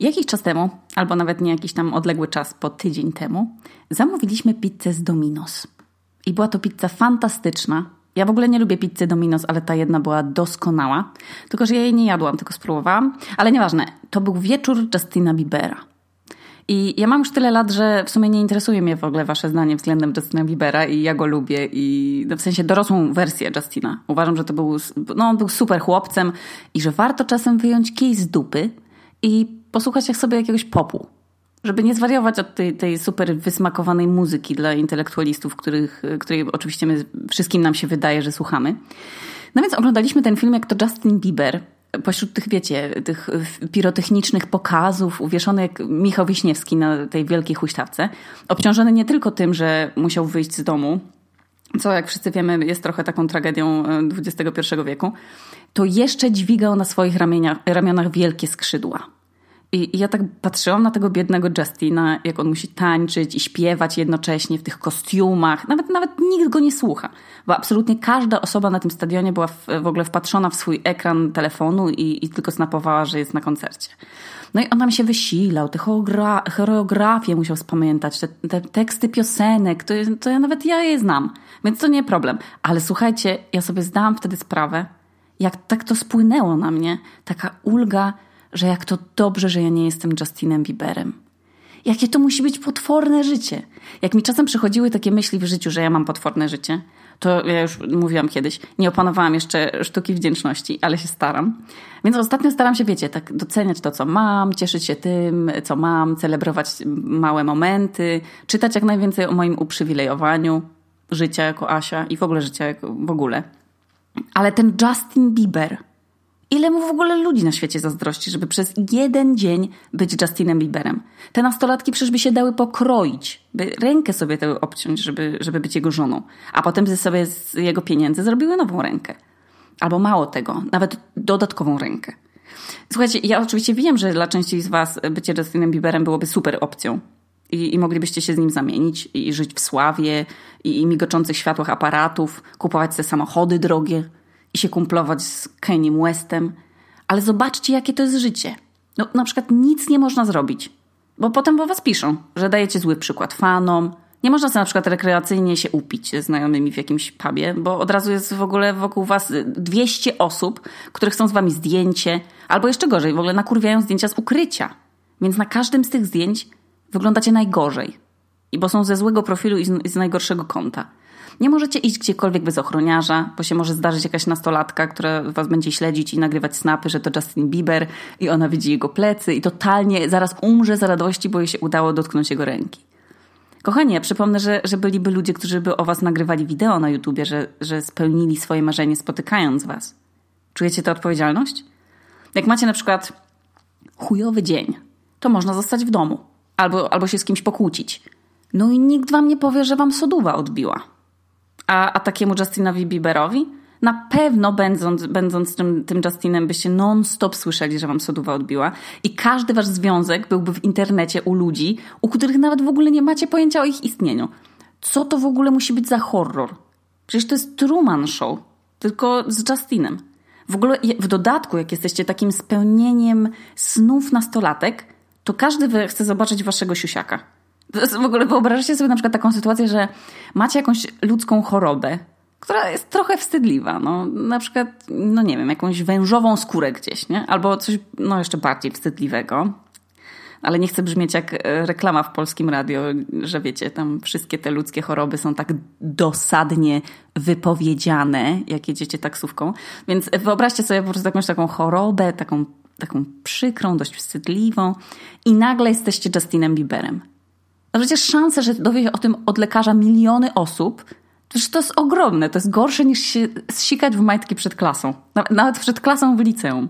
Jakiś czas temu, albo nawet nie jakiś tam odległy czas, po tydzień temu, zamówiliśmy pizzę z Domino's. I była to pizza fantastyczna. Ja w ogóle nie lubię pizzy Domino's, ale ta jedna była doskonała. Tylko, że ja jej nie jadłam, tylko spróbowałam. Ale nieważne, to był wieczór Justina Biebera. I ja mam już tyle lat, że w sumie nie interesuje mnie w ogóle wasze zdanie względem Justina Biebera i ja go lubię i no w sensie dorosłą wersję Justina. Uważam, że to był, no on był super chłopcem i że warto czasem wyjąć kij z dupy i posłuchać jak sobie jakiegoś popu. Żeby nie zwariować od tej, tej super wysmakowanej muzyki dla intelektualistów, których, której oczywiście my, wszystkim nam się wydaje, że słuchamy. No więc oglądaliśmy ten film, jak to Justin Bieber pośród tych, wiecie, tych pirotechnicznych pokazów, uwieszony jak Michał Wiśniewski na tej wielkiej huśtawce, obciążony nie tylko tym, że musiał wyjść z domu, co jak wszyscy wiemy jest trochę taką tragedią XXI e, wieku, to jeszcze dźwigał na swoich ramionach, ramionach wielkie skrzydła. I, ja tak patrzyłam na tego biednego Justina, jak on musi tańczyć i śpiewać jednocześnie w tych kostiumach. Nawet, nawet nikt go nie słucha, bo absolutnie każda osoba na tym stadionie była w, w ogóle wpatrzona w swój ekran telefonu i, i tylko snapowała, że jest na koncercie. No i on nam się wysilał, te choreografie musiał spamiętać, te, te teksty piosenek, to, to ja nawet ja je znam, więc to nie problem. Ale słuchajcie, ja sobie zdałam wtedy sprawę, jak tak to spłynęło na mnie, taka ulga, że jak to dobrze, że ja nie jestem Justinem Bieberem. Jakie to musi być potworne życie. Jak mi czasem przychodziły takie myśli w życiu, że ja mam potworne życie, to ja już mówiłam kiedyś, nie opanowałam jeszcze sztuki wdzięczności, ale się staram. Więc ostatnio staram się, wiecie, tak doceniać to, co mam, cieszyć się tym, co mam, celebrować małe momenty, czytać jak najwięcej o moim uprzywilejowaniu życia jako Asia i w ogóle życia w ogóle. Ale ten Justin Bieber – Ile mu w ogóle ludzi na świecie zazdrości, żeby przez jeden dzień być Justinem Bieberem? Te nastolatki przecież by się dały pokroić, by rękę sobie dały obciąć, żeby, żeby być jego żoną, a potem by sobie z jego pieniędzy zrobiły nową rękę. Albo mało tego, nawet dodatkową rękę. Słuchajcie, ja oczywiście wiem, że dla części z Was bycie Justinem Bieberem byłoby super opcją. I, i moglibyście się z nim zamienić i żyć w sławie i, i migoczących światłach aparatów, kupować te samochody drogie, i się kumplować z Keniem Westem, ale zobaczcie, jakie to jest życie. No, na przykład nic nie można zrobić, bo potem po was piszą, że dajecie zły przykład fanom. Nie można sobie na przykład rekreacyjnie się upić ze znajomymi w jakimś pubie, bo od razu jest w ogóle wokół was 200 osób, które chcą z wami zdjęcie, albo jeszcze gorzej, w ogóle nakurwiają zdjęcia z ukrycia. Więc na każdym z tych zdjęć wyglądacie najgorzej. I bo są ze złego profilu i z, z najgorszego konta. Nie możecie iść gdziekolwiek bez ochroniarza, bo się może zdarzyć jakaś nastolatka, która was będzie śledzić i nagrywać snapy, że to Justin Bieber i ona widzi jego plecy i totalnie zaraz umrze z radości, bo jej się udało dotknąć jego ręki. Kochanie, przypomnę, że, że byliby ludzie, którzy by o was nagrywali wideo na YouTubie, że, że spełnili swoje marzenie spotykając was. Czujecie tę odpowiedzialność? Jak macie na przykład chujowy dzień, to można zostać w domu albo, albo się z kimś pokłócić. No i nikt wam nie powie, że wam soduwa odbiła a, a takiemu Justinowi Bieberowi? Na pewno będąc, będąc tym, tym Justinem byście non-stop słyszeli, że wam soduwa odbiła i każdy wasz związek byłby w internecie u ludzi, u których nawet w ogóle nie macie pojęcia o ich istnieniu. Co to w ogóle musi być za horror? Przecież to jest Truman Show, tylko z Justinem. W ogóle w dodatku, jak jesteście takim spełnieniem snów nastolatek, to każdy chce zobaczyć waszego siusiaka. W ogóle wyobraźcie sobie na przykład taką sytuację, że macie jakąś ludzką chorobę, która jest trochę wstydliwa. No, na przykład, no nie wiem, jakąś wężową skórę gdzieś, nie? Albo coś, no jeszcze bardziej wstydliwego. Ale nie chcę brzmieć jak e, reklama w polskim radio, że wiecie, tam wszystkie te ludzkie choroby są tak dosadnie wypowiedziane, jak jedziecie taksówką. Więc wyobraźcie sobie po prostu jakąś taką chorobę, taką, taką przykrą, dość wstydliwą i nagle jesteście Justinem Bieberem. No przecież szanse, że dowie się o tym od lekarza miliony osób, to, jest ogromne. To jest gorsze niż się w majtki przed klasą. Nawet przed klasą w liceum.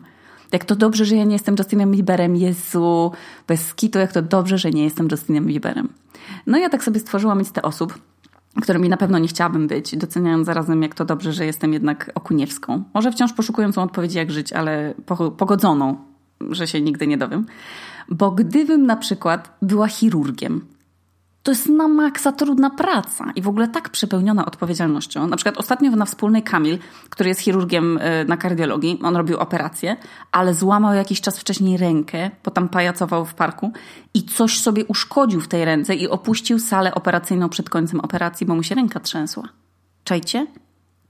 Jak to dobrze, że ja nie jestem Justinem Bieberem. Jezu, bez skitu, jak to dobrze, że nie jestem Justinem Bieberem. No ja tak sobie stworzyłam listę osób, którymi na pewno nie chciałabym być, doceniając zarazem, jak to dobrze, że jestem jednak okuniewską. Może wciąż poszukującą odpowiedzi, jak żyć, ale pogodzoną, że się nigdy nie dowiem. Bo gdybym na przykład była chirurgiem, to jest na maksa trudna praca i w ogóle tak przepełniona odpowiedzialnością. Na przykład ostatnio na wspólnej Kamil, który jest chirurgiem y, na kardiologii, on robił operację, ale złamał jakiś czas wcześniej rękę, bo tam pajacował w parku i coś sobie uszkodził w tej ręce i opuścił salę operacyjną przed końcem operacji, bo mu się ręka trzęsła. Czajcie?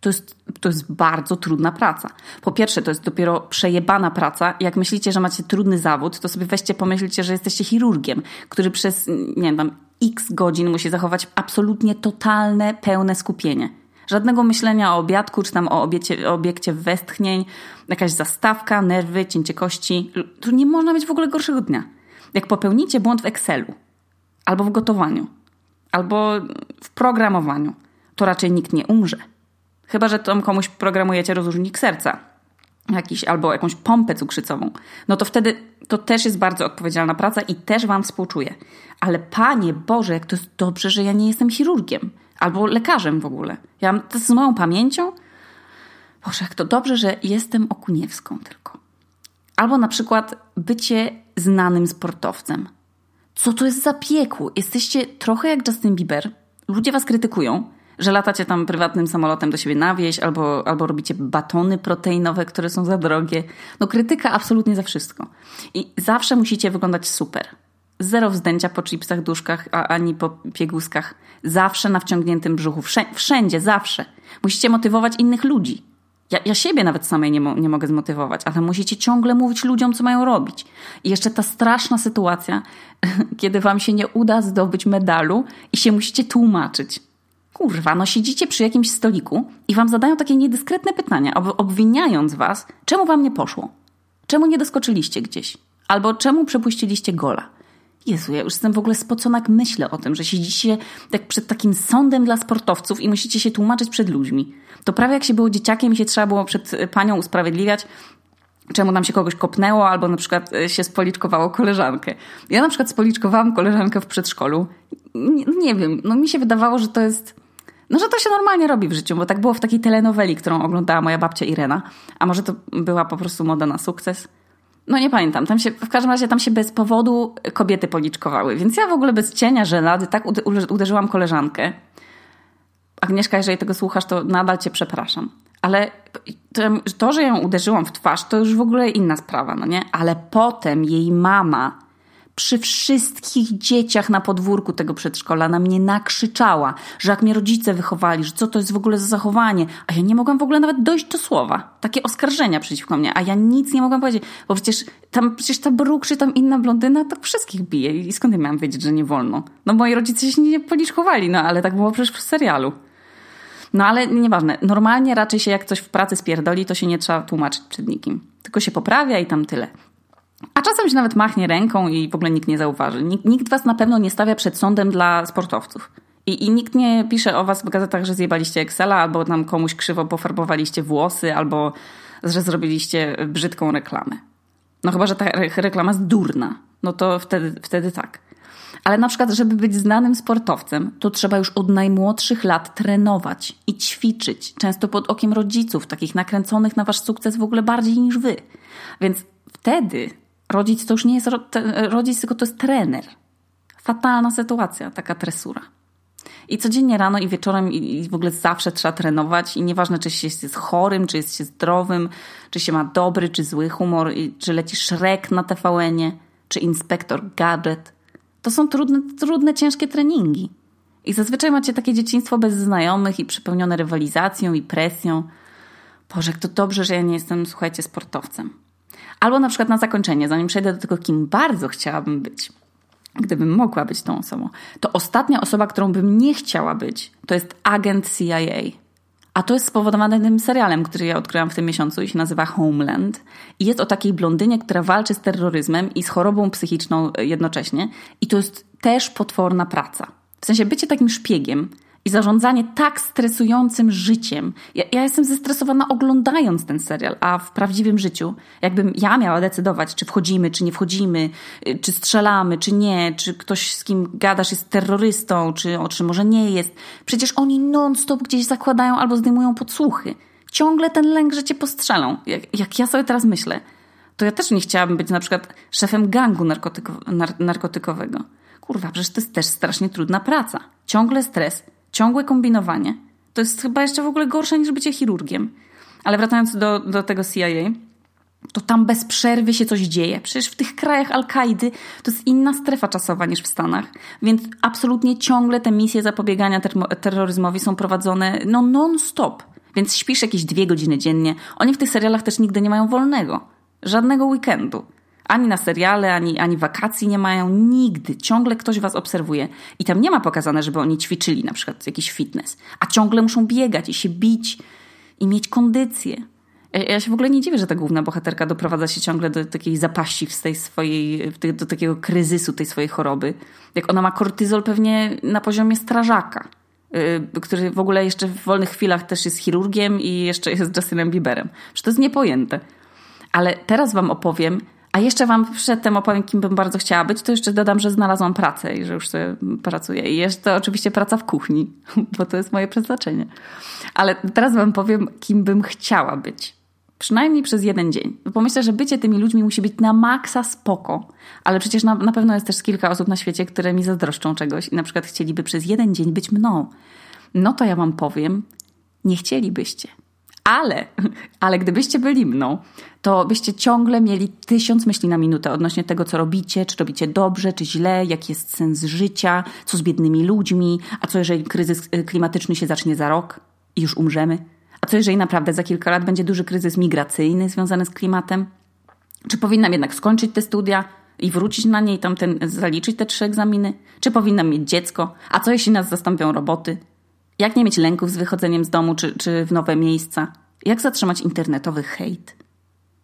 To jest, to jest bardzo trudna praca. Po pierwsze, to jest dopiero przejebana praca. Jak myślicie, że macie trudny zawód, to sobie weźcie, pomyślcie, że jesteście chirurgiem, który przez, nie wiem, x godzin musi zachować absolutnie totalne, pełne skupienie. Żadnego myślenia o obiadku, czy tam o, obiecie, o obiekcie westchnień, jakaś zastawka, nerwy, cięcie kości. Tu nie można mieć w ogóle gorszego dnia. Jak popełnicie błąd w Excelu, albo w gotowaniu, albo w programowaniu, to raczej nikt nie umrze. Chyba, że tam komuś programujecie rozróżnik serca jakiś, albo jakąś pompę cukrzycową, no to wtedy to też jest bardzo odpowiedzialna praca i też Wam współczuję. Ale Panie Boże, jak to jest dobrze, że ja nie jestem chirurgiem albo lekarzem w ogóle. Ja to z moją pamięcią. Boże, jak to dobrze, że jestem Okuniewską tylko. Albo na przykład bycie znanym sportowcem. Co to jest za piekło? Jesteście trochę jak Justin Bieber. Ludzie was krytykują, że latacie tam prywatnym samolotem do siebie na wieś, albo, albo robicie batony proteinowe, które są za drogie. No krytyka absolutnie za wszystko. I zawsze musicie wyglądać super. Zero wzdęcia po chipsach, duszkach, a ani po pieguskach. Zawsze na wciągniętym brzuchu. Wszędzie, zawsze. Musicie motywować innych ludzi. Ja, ja siebie nawet samej nie, mo nie mogę zmotywować, ale musicie ciągle mówić ludziom, co mają robić. I jeszcze ta straszna sytuacja, kiedy wam się nie uda zdobyć medalu i się musicie tłumaczyć. Kurwa, no siedzicie przy jakimś stoliku i wam zadają takie niedyskretne pytania, obwiniając was, czemu wam nie poszło? Czemu nie doskoczyliście gdzieś? Albo czemu przepuściliście gola? Jezu, ja już jestem w ogóle spocona, jak myślę o tym, że siedzicie tak przed takim sądem dla sportowców i musicie się tłumaczyć przed ludźmi. To prawie jak się było dzieciakiem i się trzeba było przed panią usprawiedliwiać, czemu nam się kogoś kopnęło, albo na przykład e, się spoliczkowało koleżankę. Ja na przykład spoliczkowałam koleżankę w przedszkolu. Nie wiem, no mi się wydawało, że to jest no, że to się normalnie robi w życiu, bo tak było w takiej telenoweli, którą oglądała moja babcia Irena. A może to była po prostu moda na sukces? No nie pamiętam. Tam się, w każdym razie tam się bez powodu kobiety policzkowały. Więc ja w ogóle bez cienia żelady tak uderzyłam koleżankę. Agnieszka, jeżeli tego słuchasz, to nadal cię przepraszam. Ale to, że ją uderzyłam w twarz, to już w ogóle inna sprawa, no nie? Ale potem jej mama przy wszystkich dzieciach na podwórku tego przedszkola na mnie nakrzyczała, że jak mnie rodzice wychowali, że co to jest w ogóle za zachowanie, a ja nie mogłam w ogóle nawet dojść do słowa. Takie oskarżenia przeciwko mnie, a ja nic nie mogłam powiedzieć, bo przecież tam, przecież ta bruk czy tam inna blondyna to wszystkich bije i skąd ja miałam wiedzieć, że nie wolno? No moi rodzice się nie policzkowali, no ale tak było przecież w serialu. No ale nieważne. Normalnie raczej się jak coś w pracy spierdoli, to się nie trzeba tłumaczyć przed nikim. Tylko się poprawia i tam tyle. A czasem się nawet machnie ręką i w ogóle nikt nie zauważy. Nikt, nikt was na pewno nie stawia przed sądem dla sportowców. I, I, nikt nie pisze o was w gazetach, że zjebaliście Excela, albo tam komuś krzywo pofarbowaliście włosy, albo że zrobiliście brzydką reklamę. No chyba, że ta reklama jest durna. No to wtedy, wtedy tak. Ale na przykład, żeby być znanym sportowcem, to trzeba już od najmłodszych lat trenować i ćwiczyć, często pod okiem rodziców, takich nakręconych na wasz sukces w ogóle bardziej niż wy. Więc wtedy Rodzic to już nie jest rodzic, tylko to jest trener. Fatalna sytuacja, taka tresura. I codziennie rano i wieczorem i w ogóle zawsze trzeba trenować i nieważne czy się jest chorym, czy jest się zdrowym, czy się ma dobry, czy zły humor, czy leci Shrek na TVN-ie, czy Inspektor Gadget. To są trudne, trudne, ciężkie treningi. I zazwyczaj macie takie dzieciństwo bez znajomych i przepełnione rywalizacją i presją. Boże, to dobrze, że ja nie jestem, słuchajcie, sportowcem. Albo na przykład na zakończenie, zanim przejdę do tego, kim bardzo chciałabym być, gdybym mogła być tą osobą, to ostatnia osoba, którą bym nie chciała być, to jest agent CIA. A to jest spowodowane tym serialem, który ja odkryłam w tym miesiącu i się nazywa Homeland. I jest o takiej blondynie, która walczy z terroryzmem i z chorobą psychiczną jednocześnie. I to jest też potworna praca. W sensie bycie takim szpiegiem i zarządzanie tak stresującym życiem. Ja, ja, jestem zestresowana oglądając ten serial, a w prawdziwym życiu, jakbym ja miała decydować, czy wchodzimy, czy nie wchodzimy, y, czy strzelamy, czy nie, czy ktoś z kim gadasz jest terrorystą, czy, o, czy może nie jest. Przecież oni non-stop gdzieś zakładają albo zdejmują podsłuchy. Ciągle ten lęk, że cię postrzelą. Jak, jak ja sobie teraz myślę, to ja też nie chciałabym być na przykład szefem gangu narkotyko, nar, narkotykowego Kurwa, przecież to jest też strasznie trudna praca. Ciągle stres, ciągłe kombinowanie. To jest chyba jeszcze w ogóle gorsze niż bycie chirurgiem. Ale wracając do, do tego CIA, to tam bez przerwy się coś dzieje. Przecież w tych krajach Al-Kaidy to jest inna strefa czasowa niż w Stanach, więc absolutnie ciągle te misje zapobiegania terroryzmowi są prowadzone no non-stop. Więc śpisz jakieś dwie godziny dziennie. Oni w tych serialach też nigdy nie mają wolnego. Żadnego weekendu. Ani na seriale, ani, ani wakacji nie mają. Nigdy. Ciągle ktoś was obserwuje. I tam nie ma pokazane, żeby oni ćwiczyli na przykład jakiś fitness. A ciągle muszą biegać i się bić i mieć kondycję. Ja się w ogóle nie dziwię, że ta główna bohaterka doprowadza się ciągle do takiej zapaści z tej swojej, do takiego kryzysu tej swojej choroby. Jak ona ma kortyzol pewnie na poziomie strażaka, y, który w ogóle jeszcze w wolnych chwilach też jest chirurgiem i jeszcze jest Justinem Bieberem. Że to jest niepojęte. Ale teraz wam opowiem, a jeszcze wam przedtem opowiem, kim bym bardzo chciała być, to jeszcze dodam, że znalazłam pracę i że już sobie pracuję. I jest to oczywiście praca w kuchni, bo to jest moje przeznaczenie. Ale teraz wam powiem, kim bym chciała być. Przynajmniej przez jeden dzień. Bo myślę, że bycie tymi ludźmi musi być na maksa spoko. Ale przecież na, na pewno jest też kilka osób na świecie, które mi zazdroszczą czegoś i na przykład chcieliby przez jeden dzień być mną. No to ja wam powiem, nie chcielibyście. Ale, ale gdybyście byli mną, to byście ciągle mieli tysiąc myśli na minutę odnośnie tego, co robicie, czy robicie dobrze, czy źle, jaki jest sens życia, co z biednymi ludźmi, a co jeżeli kryzys y, klimatyczny się zacznie za rok i już umrzemy. A co jeżeli naprawdę za kilka lat będzie duży kryzys migracyjny związany z klimatem? Czy powinnam jednak skończyć te studia i wrócić na nie i tam ten, zaliczyć te trzy egzaminy? Czy powinnam mieć dziecko? A co jeśli nas zastąpią roboty? Jak nie mieć lęków z wychodzeniem z domu czy, czy w nowe miejsca? Jak zatrzymać internetowy hejt?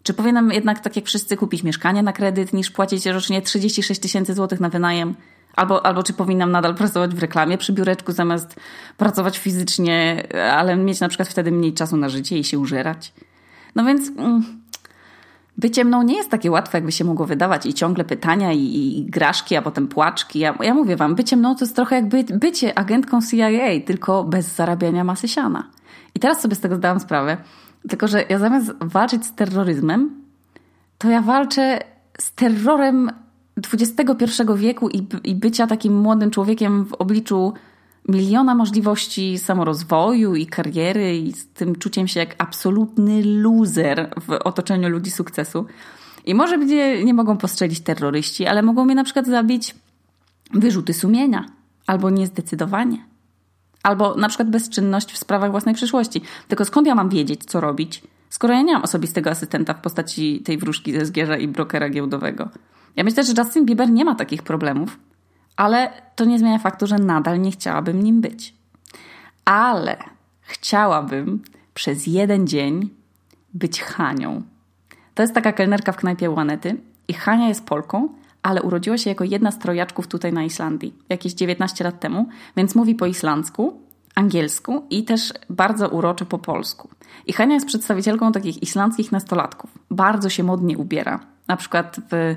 Czy powinnam jednak, tak jak wszyscy, kupić mieszkanie na kredyt, niż płacić rocznie 36 tysięcy złotych na wynajem? Albo, albo czy powinnam nadal pracować w reklamie przy biureczku, zamiast pracować fizycznie, ale mieć na przykład wtedy mniej czasu na życie i się użerać? No więc mm, bycie mną nie jest takie łatwe, jakby się mogło wydawać. I ciągle pytania, i, i graszki, a potem płaczki. Ja, ja mówię wam, bycie mną to jest trochę jakby bycie agentką CIA, tylko bez zarabiania masy siana. I teraz sobie z tego zdałam sprawę. Tylko, że ja zamiast walczyć z terroryzmem, to ja walczę z terrorem XXI wieku i, i bycia takim młodym człowiekiem w obliczu miliona możliwości samorozwoju i kariery i z tym czuciem się jak absolutny loser w otoczeniu ludzi sukcesu. I może mnie nie mogą postrzelić terroryści, ale mogą mnie na przykład zabić wyrzuty sumienia albo niezdecydowanie. Albo na przykład bezczynność w sprawach własnej przyszłości. Tylko skąd ja mam wiedzieć, co robić, skoro ja nie mam osobistego asystenta w postaci tej wróżki ze zgierza i brokera giełdowego? Ja myślę, że Justin Bieber nie ma takich problemów, ale to nie zmienia faktu, że nadal nie chciałabym nim być. Ale chciałabym przez jeden dzień być Hanią. To jest taka kelnerka w knajpie Łanety i Hania jest Polką, ale urodziła się jako jedna z trojaczków tutaj na Islandii, jakieś 19 lat temu, więc mówi po islandzku, angielsku i też bardzo uroczo po polsku. I Hania jest przedstawicielką takich islandzkich nastolatków. Bardzo się modnie ubiera. Na przykład w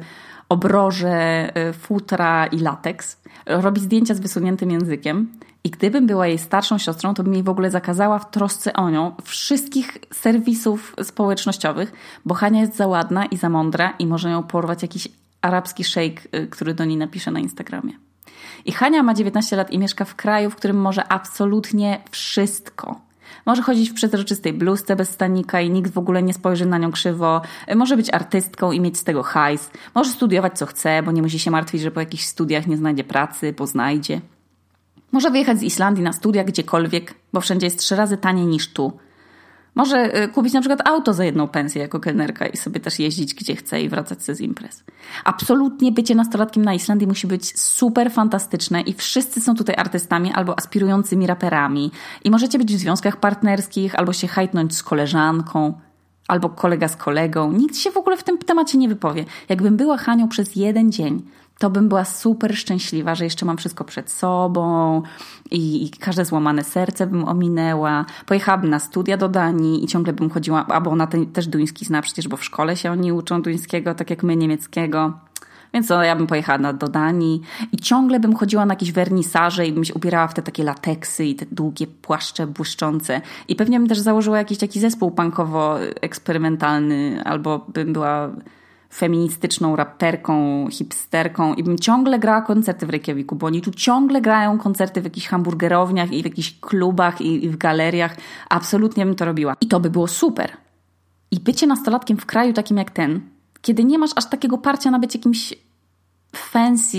obroże, y, futra i lateks. Robi zdjęcia z wysuniętym językiem. I gdybym była jej starszą siostrą, to bym jej w ogóle zakazała w trosce o nią wszystkich serwisów społecznościowych, bo Hania jest za ładna i za mądra i może ją porwać jakiś arabski szejk, y, który do niej napisze na Instagramie. I Hania ma 19 lat i mieszka w kraju, w którym może absolutnie wszystko. Może chodzić w przezroczystej bluzce bez stanika i nikt w ogóle nie spojrzy na nią krzywo. Może być artystką i mieć z tego hajs. Może studiować co chce, bo nie musi się martwić, że po jakichś studiach nie znajdzie pracy, bo znajdzie. Może wyjechać z Islandii na studia gdziekolwiek, bo wszędzie jest trzy razy taniej niż tu. Może y, kupić na przykład auto za jedną pensję jako kelnerka i sobie też jeździć gdzie chce i wracać sobie z imprez. Absolutnie bycie nastolatkiem na Islandii musi być super fantastyczne i wszyscy są tutaj artystami albo aspirującymi raperami. I możecie być w związkach partnerskich albo się hajtnąć z koleżanką albo kolega z kolegą. Nikt się w ogóle w tym temacie nie wypowie. Jakbym była Hanią przez jeden dzień, to bym była super szczęśliwa, że jeszcze mam wszystko przed sobą i, i, każde złamane serce bym ominęła. Pojechałabym na studia do Danii i ciągle bym chodziła, albo ona te, też duński zna przecież, bo w szkole się oni uczą duńskiego, tak jak my niemieckiego. Więc no, ja bym pojechała na, do Danii i ciągle bym chodziła na jakieś wernisaże i bym się ubierała w te takie lateksy i te długie płaszcze błyszczące. I pewnie bym też założyła jakiś taki zespół punkowo-eksperymentalny albo bym była feministyczną raperką, hipsterką i bym ciągle grała koncerty w Reykjaviku, bo oni tu ciągle grają koncerty w jakichś hamburgerowniach i w jakichś klubach i, i w galeriach. Absolutnie bym to robiła. I to by było super. I bycie nastolatkiem w kraju takim jak ten, kiedy nie masz aż takiego parcia na być jakimś fancy,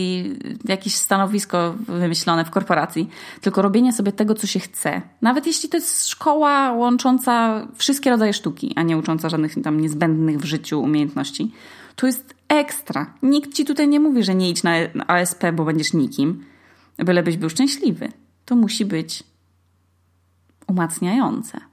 jakieś stanowisko wymyślone w korporacji, tylko robienie sobie tego, co się chce. Nawet jeśli to jest szkoła łącząca wszystkie rodzaje sztuki, a nie ucząca żadnych tam niezbędnych w życiu umiejętności, to jest ekstra. Nikt ci tutaj nie mówi, że nie idź na ASP, bo będziesz nikim, bylebyś był szczęśliwy. To musi być umacniające.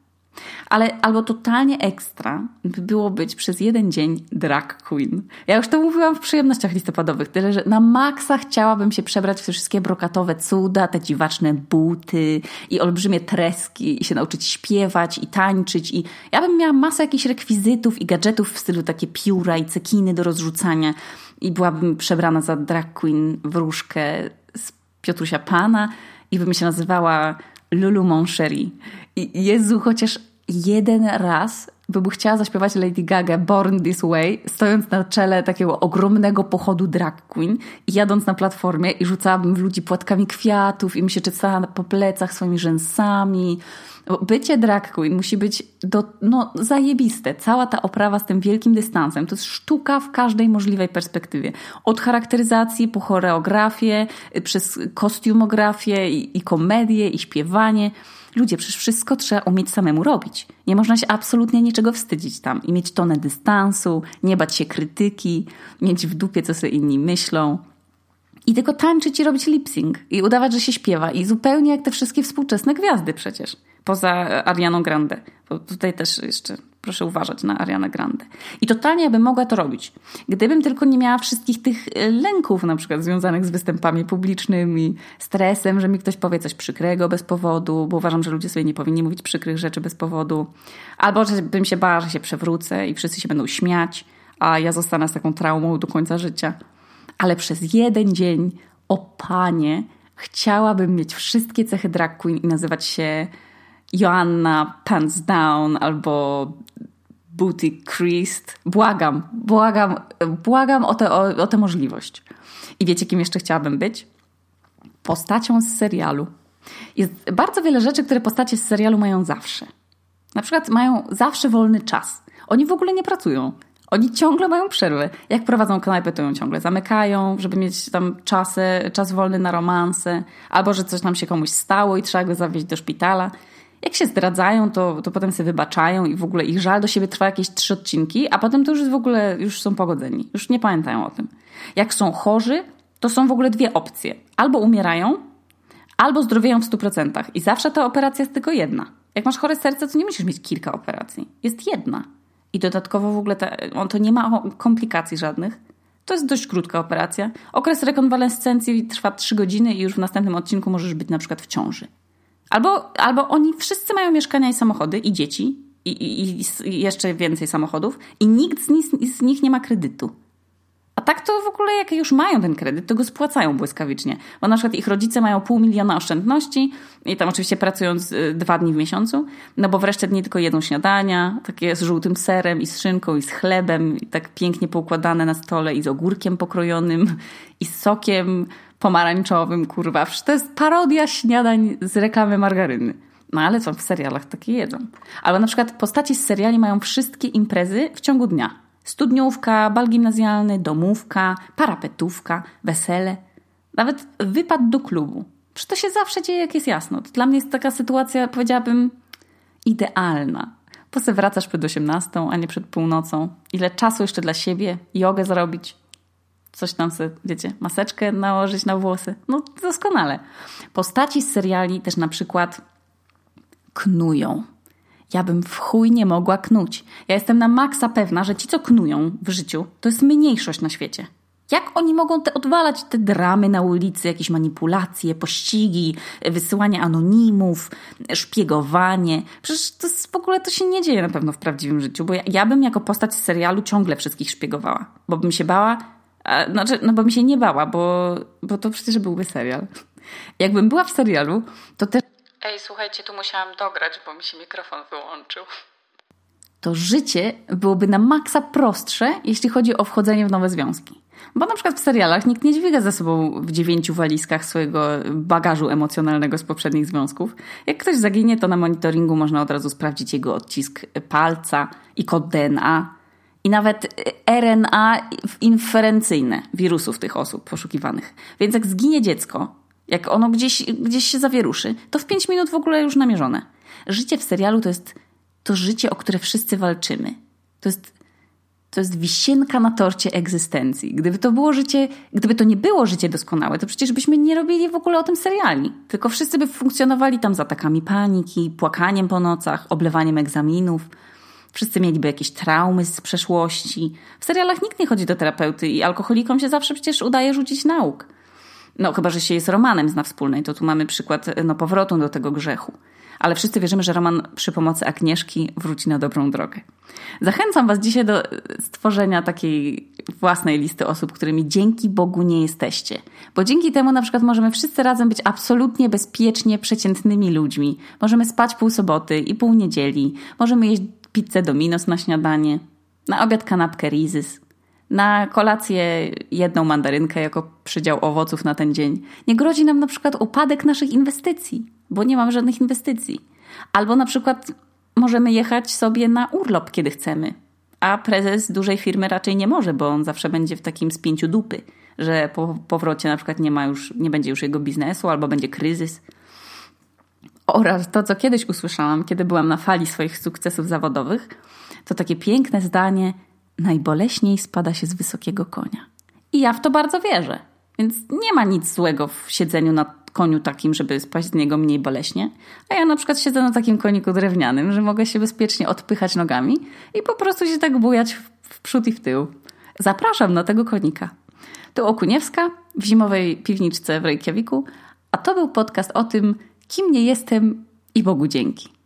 Ale albo totalnie ekstra by było być przez jeden dzień drag queen. Ja już to mówiłam w przyjemnościach listopadowych, tyle że na maksa chciałabym się przebrać w te wszystkie brokatowe cuda, te dziwaczne buty i olbrzymie treski i się nauczyć śpiewać i tańczyć i ja bym miała masę jakichś rekwizytów i gadżetów w stylu takie pióra i cekiny do rozrzucania i byłabym przebrana za drag queen wróżkę z Piotrusia Pana i bym się nazywała Lulu Moncherie. I Jezu, chociaż jeden raz bym chciała zaśpiewać Lady Gaga Born This Way, stojąc na czele takiego ogromnego pochodu drag queen i jadąc na platformie i rzucałabym w ludzi płatkami kwiatów i mi się czytała po plecach swoimi rzęsami. Bycie drag queen musi być do, no, zajebiste. Cała ta oprawa z tym wielkim dystansem to jest sztuka w każdej możliwej perspektywie. Od charakteryzacji po choreografię, przez kostiumografię i, i komedię i śpiewanie. Ludzie, przecież wszystko trzeba umieć samemu robić. Nie można się absolutnie niczego wstydzić tam i mieć tonę dystansu, nie bać się krytyki, mieć w dupie, co sobie inni myślą. I tylko tańczyć i robić lip-sync i udawać, że się śpiewa. I zupełnie jak te wszystkie współczesne gwiazdy przecież. Poza Arianą Grande. Bo tutaj też jeszcze proszę uważać na Arianę Grande. I totalnie ja bym mogła to robić. Gdybym tylko nie miała wszystkich tych e, lęków na przykład związanych z występami publicznymi, stresem, że mi ktoś powie coś przykrego bez powodu, bo uważam, że ludzie sobie nie powinni mówić przykrych rzeczy bez powodu. Albo że bym się bała, że się przewrócę i wszyscy się będą śmiać, a ja zostanę z taką traumą do końca życia. Ale przez jeden dzień, o panie, chciałabym mieć wszystkie cechy drag queen i nazywać się Joanna Pants Down albo Booty Creased. Błagam, błagam, błagam o, te, o, o tę możliwość. I wiecie, kim jeszcze chciałabym być? Postacią z serialu. Jest bardzo wiele rzeczy, które postacie z serialu mają zawsze. Na przykład mają zawsze wolny czas. Oni w ogóle nie pracują. Oni ciągle mają przerwę. Jak prowadzą knajpę, to ją ciągle zamykają, żeby mieć tam czasy, czas wolny na romanse, albo że coś nam się komuś stało i trzeba go zawieźć do szpitala. Jak się zdradzają, to, to potem sobie wybaczają i w ogóle ich żal do siebie trwa jakieś trzy odcinki, a potem to już w ogóle, już są pogodzeni. Już nie pamiętają o tym. Jak są chorzy, to są w ogóle dwie opcje. Albo umierają, albo zdrowieją w 100%. I zawsze ta operacja jest tylko jedna. Jak masz chore serce, to nie musisz mieć kilka operacji. Jest jedna. I dodatkowo w ogóle ta, on to nie ma komplikacji żadnych. To jest dość krótka operacja. Okres rekonwalescencji trwa 3 godziny i już w następnym odcinku możesz być na przykład w ciąży. Albo, albo oni wszyscy mają mieszkania i samochody i dzieci i, i, i jeszcze więcej samochodów i nikt z nich, z nich nie ma kredytu. A tak to w ogóle jak już mają ten kredyt, to go spłacają błyskawicznie. Bo na przykład ich rodzice mają pół miliona oszczędności i tam oczywiście pracując y, dwa dni w miesiącu, no bo wreszcie dni tylko jedzą śniadania, takie z żółtym serem i z szynką i z chlebem i tak pięknie poukładane na stole i z ogórkiem pokrojonym i z sokiem pomarańczowym, kurwa. To jest parodia śniadań z reklamy margaryny. No ale co, w serialach takie jedzą. Albo na przykład postaci z seriali mają wszystkie imprezy w ciągu dnia. Studniówka, bal gimnazjalny, domówka, parapetówka, wesele. Nawet wypad do klubu. Przecież to się zawsze dzieje, jak jest jasno. To dla mnie jest taka sytuacja, powiedziałabym, idealna. Po se wracasz przed 18, a nie przed północą. Ile czasu jeszcze dla siebie, jogę zrobić, coś tam sobie, wiecie, maseczkę nałożyć na włosy. No doskonale. Postaci z seriali też na przykład knują. Ja bym w chuj nie mogła knuć. Ja jestem na maksa pewna, że ci, co knują w życiu, to jest mniejszość na świecie. Jak oni mogą te, odwalać te dramy na ulicy, jakieś manipulacje, pościgi, wysyłanie anonimów, szpiegowanie? Przecież to jest, w ogóle to się nie dzieje na pewno w prawdziwym życiu, bo ja, ja bym jako postać z serialu ciągle wszystkich szpiegowała, bo bym się bała, a, znaczy, no bo mi się nie bała, bo, bo to przecież byłby serial. Jakbym była w serialu, to też... Ej, słuchajcie, tu musiałam dograć, bo mi się mikrofon wyłączył. to życie byłoby na maksa prostsze, jeśli chodzi o wchodzenie w nowe związki. Bo na przykład w serialach nikt nie dźwiga ze sobą w dziewięciu walizkach swojego bagażu emocjonalnego z poprzednich związków. Jak ktoś zaginie, to na monitoringu można od razu sprawdzić jego odcisk palca i kod DNA. I nawet RNA inferencyjne wirusów tych osób poszukiwanych. Więc jak zginie dziecko, jak ono gdzieś, gdzieś się zawieruszy, to w pięć minut w ogóle już namierzone. Życie w serialu to jest to życie, o które wszyscy walczymy. To jest to jest wisienka na torcie egzystencji. Gdyby to było życie, gdyby to nie było życie doskonałe, to przecież byśmy nie robili w ogóle o tym seriali. Tylko wszyscy by funkcjonowali tam z atakami paniki, płakaniem po nocach, oblewaniem egzaminów. Wszyscy mieliby jakieś traumy z przeszłości. W serialach nikt nie chodzi do terapeuty i alkoholikom się zawsze przecież udaje rzucić nauk. No, chyba, że się jest Romanem z na wspólnej, to tu mamy przykład no, powrotu do tego grzechu ale wszyscy wierzymy, że Roman przy pomocy Agnieszki wróci na dobrą drogę. Zachęcam Was dzisiaj do stworzenia takiej własnej listy osób, którymi dzięki Bogu nie jesteście. Bo dzięki temu na przykład możemy wszyscy razem być absolutnie bezpiecznie przeciętnymi ludźmi. Możemy spać pół soboty i pół niedzieli. Możemy jeść pizzę Domino's na śniadanie. Na obiad kanapkę Rizys. Na kolację jedną mandarynkę jako przydział owoców na ten dzień. Nie grozi nam na przykład upadek naszych inwestycji bo nie mamy żadnych inwestycji. Albo na przykład możemy jechać sobie na urlop, kiedy chcemy, a prezes dużej firmy raczej nie może, bo on zawsze będzie w takim spięciu dupy, że po powrocie na przykład nie ma już, nie będzie już jego biznesu albo będzie kryzys. Oraz to, co kiedyś usłyszałam, kiedy byłam na fali swoich sukcesów zawodowych, to takie piękne zdanie: najboleśniej spada się z wysokiego konia. I ja w to bardzo wierzę. Więc nie ma nic złego w siedzeniu na koniu takim, żeby spaść z niego mniej boleśnie. A ja na przykład siedzę na takim koniku drewnianym, że mogę się bezpiecznie odpychać nogami i po prostu się tak bujać w przód i w tył. Zapraszam na tego konika. To Okuniewska w zimowej piwniczce w Reykjaviku, a to był podcast o tym, kim nie jestem i Bogu dzięki.